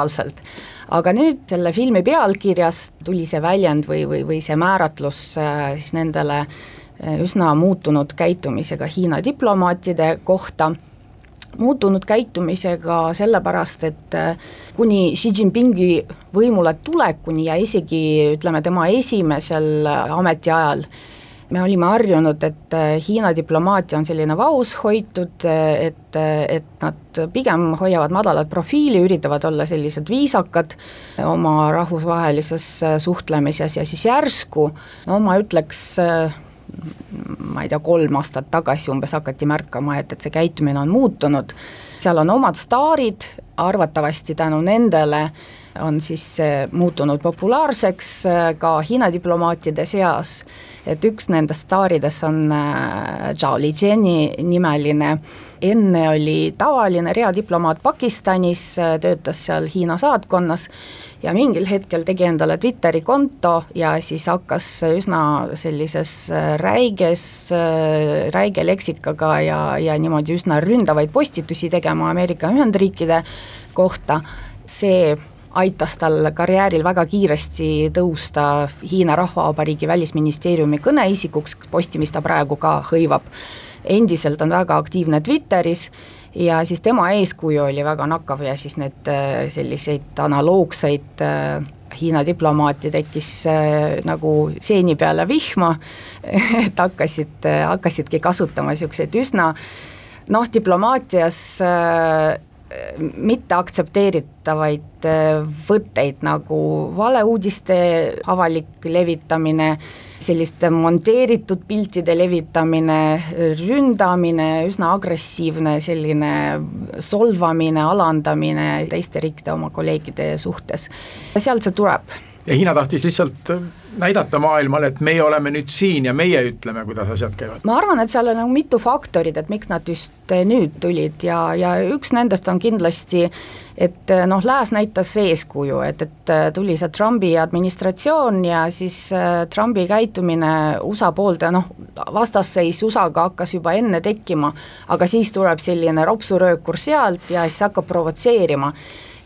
paradoksaalselt. aga nüüd selle filmi pealkirjast tuli see väljend või, või, või see määratlus äh, siis nendele äh, üsna muutunud käitumisega Hiina diplomaatide kohta muutunud käitumisega sellepärast, et äh, kuni Xi Jinpingi võimule tulekuni ja isegi ütleme, tema esimesel ametiajal me olime harjunud, et äh, Hiina diplomaatia on selline vaoshoitud, et, et nad pigem hoiavad madalat profiili, üritavad olla sellised viisakad oma rahvusvahelises äh, suhtlemises ja siis järsku no ma ütleks, ma ei tea, kolm aastat tagasi umbes hakati märkama, et, et see käitumine on muutunud, seal on omad staarid, arvatavasti tänu nendele on siis muutunud populaarseks äh, ka Hiina diplomaatide seas, et üks nendest staaridest on äh, Zhao Lijiani nimeline. Enne oli tavaline readiplomaat Pakistanis, äh, töötas seal Hiina saatkonnas ja mingil hetkel tegi endale Twitteri konto ja siis hakkas üsna sellises räiges, räige leksikaga ja, ja niimoodi üsna ründavaid postitusi tegema Ameerika Ühendriikide kohta, see aitas tal karjääril väga kiiresti tõusta Hiina Rahvavabariigi välisministeeriumi kõneisikuks, posti, mis ta praegu ka hõivab. Endiselt on väga aktiivne Twitteris ja siis tema eeskuju oli väga nakkav ja siis need äh, selliseid analoogseid äh, Hiina diplomaati tekkis äh, nagu seeni peale vihma, et hakkasid, hakkasidki kasutama niisuguseid üsna noh, diplomaatias mitte aktsepteeritavaid äh, võtteid nagu valeuudiste avalik levitamine, selliste monteeritud piltide levitamine, ründamine, üsna agressiivne selline solvamine, alandamine teiste riikide oma kolleegide suhtes. sealt see tuleb ja Hiina tahtis lihtsalt äh, näidata maailmale, et meie oleme nüüd siin ja meie ütleme, kuidas asjad käivad. ma arvan, et seal on nagu mitu faktorit, et miks nad just äh, nüüd tulid ja, ja üks nendest on kindlasti, et äh, noh, Lääs näitas eeskuju, et, et tuli see Trumpi administratsioon ja siis Trumpi käitumine USA poolt ja noh, vastasseis USA-ga hakkas juba enne tekkima, aga siis tuleb selline ropsuröökur sealt ja siis hakkab provotseerima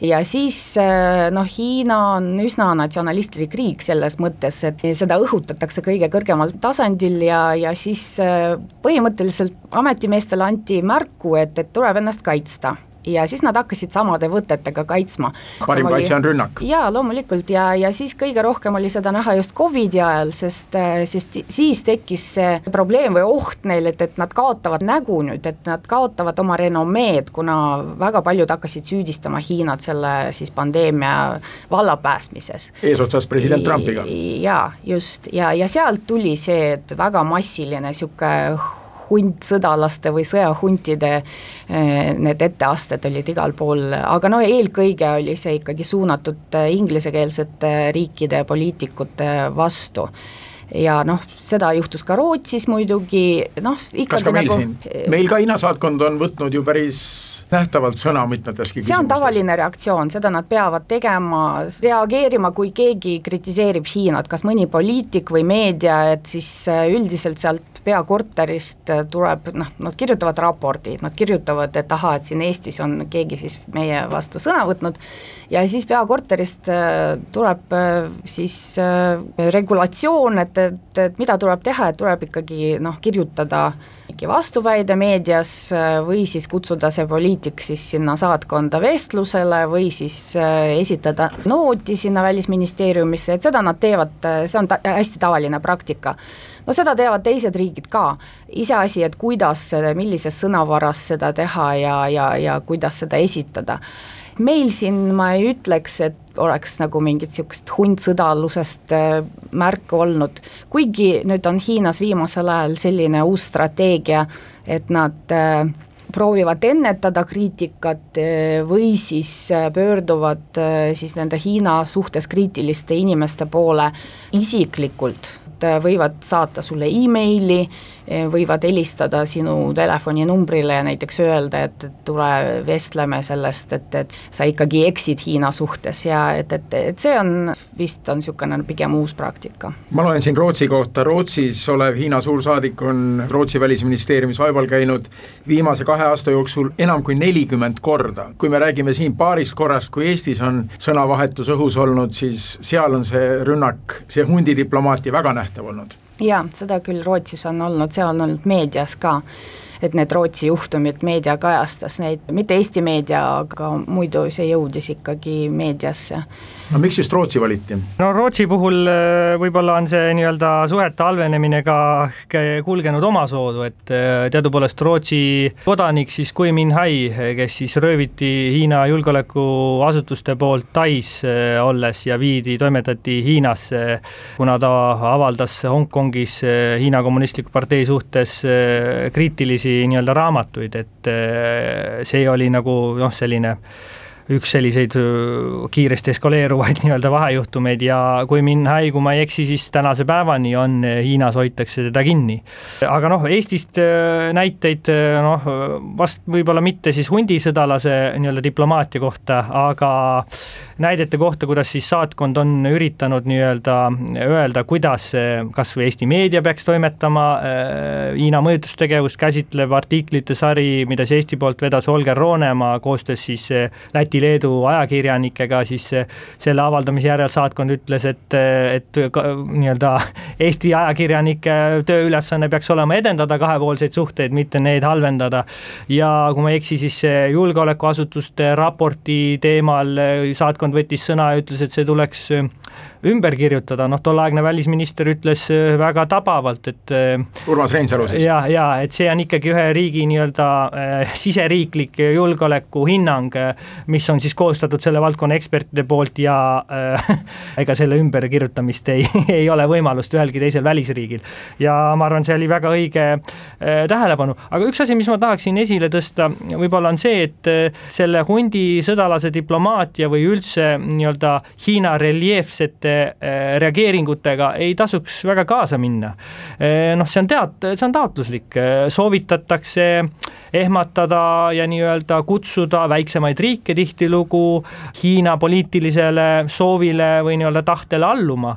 ja siis äh, noh, Hiina on üsna natsionalistlik riik selles mõttes, et seda õhutatakse kõige kõrgemal tasandil ja, ja siis äh, põhimõtteliselt ametimeestele anti märku, et, et tuleb ennast kaitsta ja siis nad hakkasid samade võtetega kaitsma. parim kaitse on rünnak. jaa, loomulikult ja, ja siis kõige rohkem oli seda näha just Covidi ajal, sest, sest siis tekkis see probleem või oht neil, et, et nad kaotavad nägu nüüd, et nad kaotavad oma renomeed, kuna väga paljud hakkasid süüdistama Hiinat selle siis pandeemia vallapäästmises. eesotsas president Trumpiga. jaa, just, ja, ja sealt tuli see, et väga massiline niisugune hundsõdalaste või sõjahuntide eh, need etteasted olid igal pool, aga no eelkõige oli see ikkagi suunatud eh, inglisekeelsete riikide poliitikute vastu ja noh, seda juhtus ka Rootsis muidugi, noh kas ka meil nagu, siin, meil ka Hiina saatkond on võtnud ju päris nähtavalt sõna mitmeteski see on tavaline reaktsioon, seda nad peavad tegema, reageerima, kui keegi kritiseerib Hiinat, kas mõni poliitik või meedia, et siis äh, üldiselt sealt peakorterist äh, tuleb noh, nad kirjutavad raporti, nad kirjutavad, et ahah, et siin Eestis on keegi siis meie vastu sõna võtnud. Ja siis peakorterist äh, tuleb siis regulatsioon, et et, et mida tuleb teha, et tuleb ikkagi noh, kirjutada mingi vastuväide meedias või siis kutsuda see poliitik siis sinna saatkonda vestlusele või siis äh, esitada nooti sinna Välisministeeriumisse, et seda nad teevad, äh, see on ta-, hästi tavaline praktika. no seda teevad teised riigid ka, iseasi, et kuidas, millises sõnavaras seda teha ja, ja, ja kuidas seda esitada meil siin ma ei ütleks, et oleks nagu mingit niisugust hundsõdalusest äh, märku olnud, kuigi nüüd on Hiinas viimasel ajal selline uus strateegia, et nad äh, proovivad ennetada kriitikat äh, või siis pöörduvad siis nende Hiina suhtes kriitiliste inimeste poole isiklikult, võivad saata sulle emaili, võivad helistada sinu telefoninumbrile ja näiteks öelda, et, tule vestleme sellest, et, et sa ikkagi eksid Hiina suhtes ja et, et, et see on, vist on niisugune pigem uus praktika. ma loen siin Rootsi kohta, Rootsis olev Hiina suursaadik on Rootsi välisministeeriumis vaeval käinud viimase kahe aasta jooksul enam kui nelikümmend korda. kui me räägime siin paarist korrast, kui Eestis on sõnavahetus õhus olnud, siis seal on see rünnak, see hundidiplomaatia väga nähtav olnud jaa, seda küll Rootsis on olnud, see on olnud meedias ka et need Rootsi juhtumid, meedia kajastas neid, mitte Eesti meedia, aga muidu see jõudis ikkagi meediasse. no miks just Rootsi valiti? no Rootsi puhul äh, võib-olla on see nii-öelda suhete halvenemine ka kulgenud omasoodu, et äh, teadupoolest Rootsi kodanik siis Gui Minhai, kes siis rööviti Hiina julgeolekuasutuste poolt Tais äh, olles ja viidi, toimetati Hiinasse, kuna ta avaldas Hongkongis Hiina Kommunistliku Partei suhtes kriitilisi esimesi nii-öelda raamatuid, et äh, see oli nagu noh, selline üks selliseid äh, kiiresti eskaleeruvaid nii-öelda vahejuhtumeid ja kui Minhai, kui ma ei eksi, siis tänase päevani on äh, Hiinas hoitakse teda kinni. aga noh, Eestist näiteid noh, vast võib-olla mitte siis hundisõdalase nii-öelda diplomaatia kohta, aga näidete kohta, kuidas siis saatkond on üritanud nii-öelda öelda, kuidas kas või Eesti meedia peaks toimetama äh, Hiina mõjutustegevust käsitlev artiklite sari, mida siis Eesti poolt vedas Holger Roonemaa koostöös siis äh, Läti Eesti-Leedu ajakirjanikega, siis selle avaldamise järel saatkond ütles, et, et nii-öelda Eesti ajakirjanike tööülesanne peaks olema edendada kahepoolseid suhteid, mitte neid halvendada. ja kui ma ei eksi, siis julgeolekuasutuste raporti teemal saatkond võttis sõna ja ütles, et see tuleks ümber kirjutada, noh, tolleaegne välisminister ütles äh, väga tabavalt, et äh, Urmas Reinsalu siis? ja, ja et see on ikkagi ühe riigi nii-öelda äh, siseriiklik julgeolekuhinnang, mis on siis koostatud selle valdkonna ekspertide poolt ja äh, ega selle ümberkirjutamist ei, ei ole võimalust ühelgi teisel välisriigil. ja ma arvan, see oli väga õige äh, tähelepanu, aga üks asi, mis ma tahaksin esile tõsta, võib-olla on see, et äh, selle hundi sõdalase diplomaatia või üldse nii-öelda Hiina reljeefsete selliste äh, reageeringutega ei tasuks väga kaasa minna. Äh, noh, see on teat-, see on taotluslik, äh, soovitatakse ehmatada ja nii-öelda kutsuda väiksemaid riike tihtilugu Hiina poliitilisele soovile või nii-öelda tahtele alluma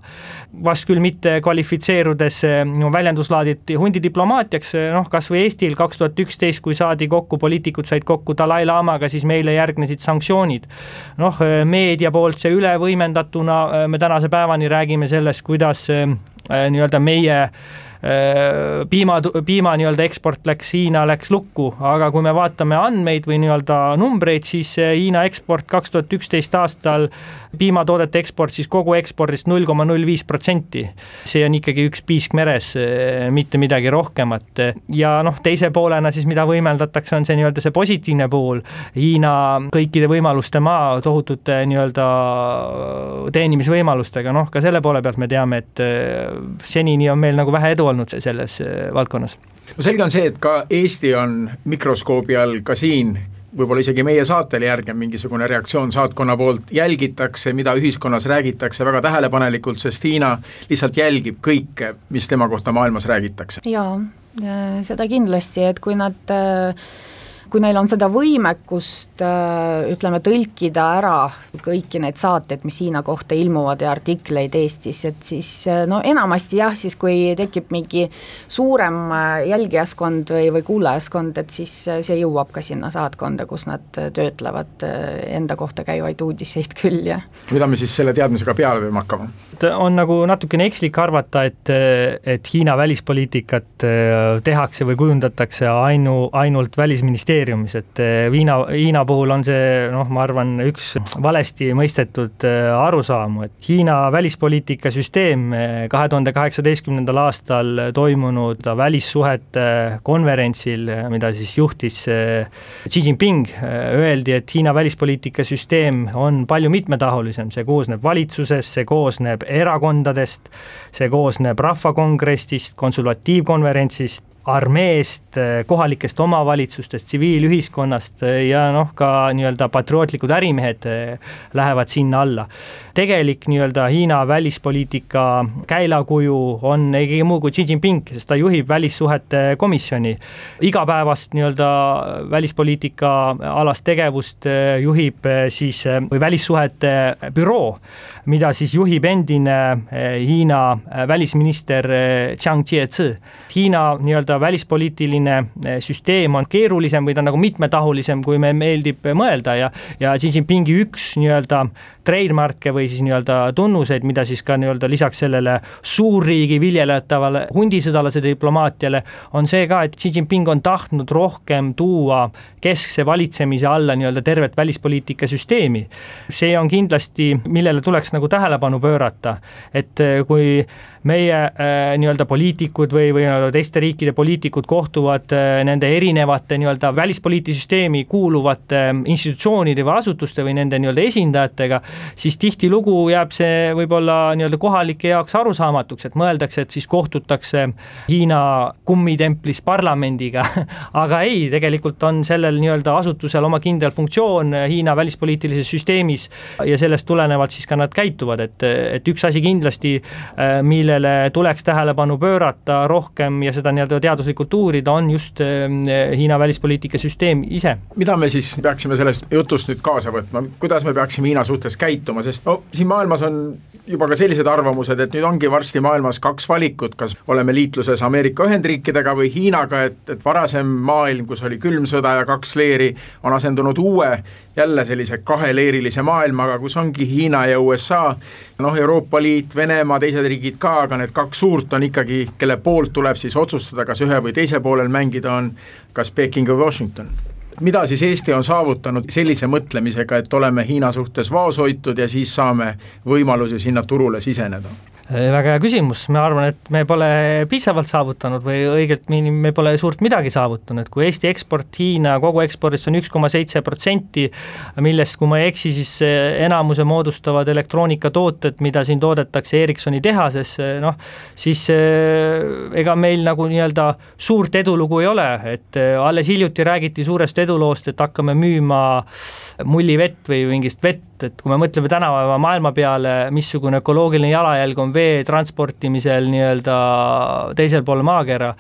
vast küll mitte kvalifitseerudes no, väljenduslaaditi hundidiplomaatiaks, noh kas või Eestil kaks tuhat üksteist, kui saadi kokku, poliitikud said kokku Dalai-laamaga, siis meile järgnesid sanktsioonid. noh, meedia poolt see üle võimendatuna, me tänase päevani räägime sellest, kuidas eh, nii-öelda meie Äh, piima, piima nii-öelda eksport läks, Hiina läks lukku, aga kui me vaatame andmeid või nii-öelda numbreid, siis Hiina eksport kaks tuhat üksteist aastal, piimatoodete eksport siis kogu ekspordist null koma null viis protsenti. see on ikkagi üks piisk meres, äh, mitte midagi rohkemat ja noh, teise poolena siis, mida võimeldatakse, on see nii-öelda see positiivne pool, Hiina kõikide võimaluste maa, tohutute nii-öelda teenimisvõimalustega, noh ka selle poole pealt me teame, et äh, senini on meil nagu vähe edu olnud selles valdkonnas. no selge on see, et ka Eesti on mikroskoobi all ka siin võib-olla isegi meie saatel järgneb mingisugune reaktsioon saatkonna poolt, jälgitakse, mida ühiskonnas räägitakse väga tähelepanelikult, sest Hiina lihtsalt jälgib kõike, mis tema kohta maailmas räägitakse. jaa, seda kindlasti, et kui nad äh, kui neil on seda võimekust äh, ütleme, tõlkida ära kõiki neid saateid, mis Hiina kohta ilmuvad ja artikleid Eestis, et siis äh, no enamasti jah, siis kui tekib mingi suurem äh, jälgijaskond või, või kuulajaskond, et siis see jõuab ka sinna saatkonda, kus nad töötlevad enda kohta käivaid uudiseid küll ja mida me siis selle teadmisega peale peame hakkama? on nagu natukene ekslik arvata, et, et Hiina välispoliitikat tehakse või kujundatakse ainu, ainult Välisministeeriumis, ministeeriumis, et eh, Hiina, Hiina puhul on see noh, ma arvan, üks valesti mõistetud eh, arusaamu, et Hiina välispoliitika süsteem eh, kahe tuhande kaheksateistkümnendal aastal toimunud välissuhete konverentsil, mida siis juhtis Xi Jinping, öeldi, et Hiina välispoliitika süsteem on palju mitmetahulisem, see koosneb valitsusest, see koosneb erakondadest, see koosneb rahvakongressist, konsultatiivkonverentsist, armeest, kohalikest omavalitsustest, tsiviilühiskonnast ja noh, ka nii-öelda patriootlikud ärimehed eh, lähevad sinna alla. tegelik nii-öelda Hiina välispoliitika käilakuju on ei keegi muu kui Xi Jinping, sest ta juhib välissuhete komisjoni. igapäevast nii-öelda välispoliitika alast tegevust eh, juhib eh, siis, või välissuhete büroo, mida siis juhib endine Hiina välisminister Chiang Chie-tsi. Hiina nii-öelda välispoliitiline eh, süsteem on keerulisem või ta on nagu mitmetahulisem, kui meil meeldib mõelda ja, ja Xi Jinpingi üks nii-öelda trademark'e või siis nii-öelda tunnuseid, mida siis ka nii-öelda lisaks sellele suurriigi viljeletavale hundisõdalase diplomaatiale, on see ka, et Xi Jinping on tahtnud rohkem tuua keskse valitsemise alla nii-öelda tervet välispoliitika süsteemi. see on kindlasti, millele tuleks nagu tähelepanu pöörata, et kui meie äh, nii-öelda poliitikud või, või teiste riikide poliitikud kohtuvad äh, nende erinevate nii-öelda välispoliitilise süsteemi kuuluvate äh, institutsioonide või asutuste või nende nii-öelda esindajatega, siis tihtilugu jääb see võib-olla nii-öelda kohalike jaoks arusaamatuks, et mõeldakse, et siis kohtutakse Hiina kummitemplis parlamendiga. Aga ei, tegelikult on sellel nii-öelda asutusel oma kindel funktsioon Hiina välispoliitilises süsteemis ja sellest tulenevalt siis ka nad käituvad, et, et üks asi kindlasti, mille millele tuleks tähelepanu pöörata rohkem ja seda nii-öelda teaduslikult uurida, on just Hiina välispoliitika süsteem ise. mida me siis peaksime sellest jutust nüüd kaasa võtma, kuidas me peaksime Hiina suhtes käituma, sest no siin maailmas on juba ka sellised arvamused, et nüüd ongi varsti maailmas kaks valikut, kas oleme liitluses Ameerika Ühendriikidega või Hiinaga, et, et varasem maailm, kus oli külm sõda ja kaks leeri, on asendunud uue jälle sellise kaheleerilise maailmaga, kus ongi Hiina ja USA, noh, Euroopa Liit, Venemaa, teised riigid ka, aga need kaks suurt on ikkagi, kelle poolt tuleb siis otsustada, kas ühe või teise poolel mängida on kas Peking või Washington mida siis Eesti on saavutanud sellise mõtlemisega, et oleme Hiina suhtes vaoshoitud ja siis saame võimalusi sinna turule siseneda? Äh, väga hea küsimus, ma arvan, et me pole piisavalt saavutanud või õigelt me pole suurt midagi saavutanud, kui Eesti eksport Hiina kogu ekspordist on üks koma seitse protsenti, millest, kui ma ei eksi, siis enamuse moodustavad elektroonikatooted, mida siin toodetakse Ericssoni tehases, noh, siis äh, ega meil nagu nii-öelda suurt edulugu ei ole, et äh, alles hiljuti räägiti suurest eduloost, et hakkame müüma mullivett või mingist vett et kui me mõtleme tänapäeva maailma peale, missugune ökoloogiline jalajälg on vee transportimisel nii-öelda teisel pool maakera,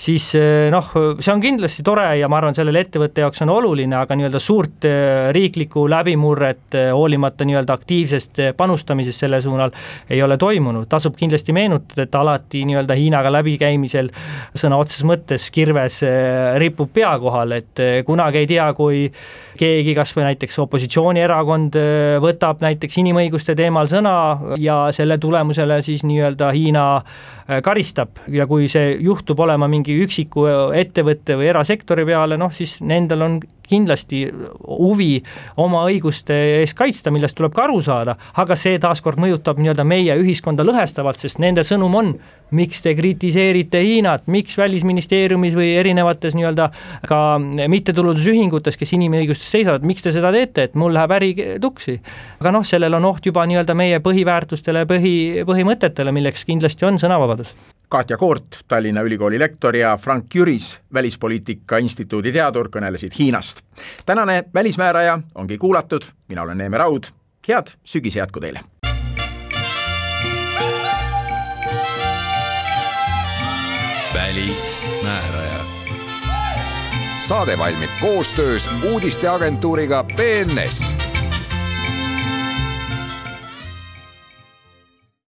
siis eh, noh, see on kindlasti tore ja ma arvan, sellele ettevõtte jaoks on oluline, aga nii-öelda suurt eh, riiklikku läbimurret eh, hoolimata nii-öelda aktiivsest panustamisest selle suunal ei ole toimunud, tasub kindlasti meenutada, et alati nii-öelda Hiinaga läbikäimisel sõna otseses mõttes kirves ripub pea kohal, et kunagi ei tea, kui keegi kas või näiteks opositsioonierakond võtab näiteks inimõiguste teemal sõna ja selle tulemusele siis nii-öelda Hiina äh, karistab. Ja kui see juhtub olema mingi üksiku ettevõtte või erasektori peale, noh siis nendel on kindlasti huvi oma õiguste eest kaitsta, millest tuleb ka aru saada, aga see taaskord mõjutab nii-öelda meie ühiskonda lõhestavalt, sest nende sõnum on, miks te kritiseerite Hiinat, miks Välisministeeriumis või erinevates nii-öelda ka mittetulundusühingutes, kes inimõigustes seisavad, miks te seda teete, et mul läheb äri tuksi. aga noh, sellel on oht juba nii-öelda meie põhiväärtustele, põhi, põhimõtetele, milleks kindlasti on sõnavabadus Katja Koort, Tallinna Ülikooli lektor ja Frank Jüris, Välispoliitika Instituudi teadur, kõnelesid Hiinast. tänane Välismääraja ongi kuulatud, mina olen Neeme Raud, head sügise jätku teile! välismääraja. saade valmib koostöös uudisteagentuuriga BNS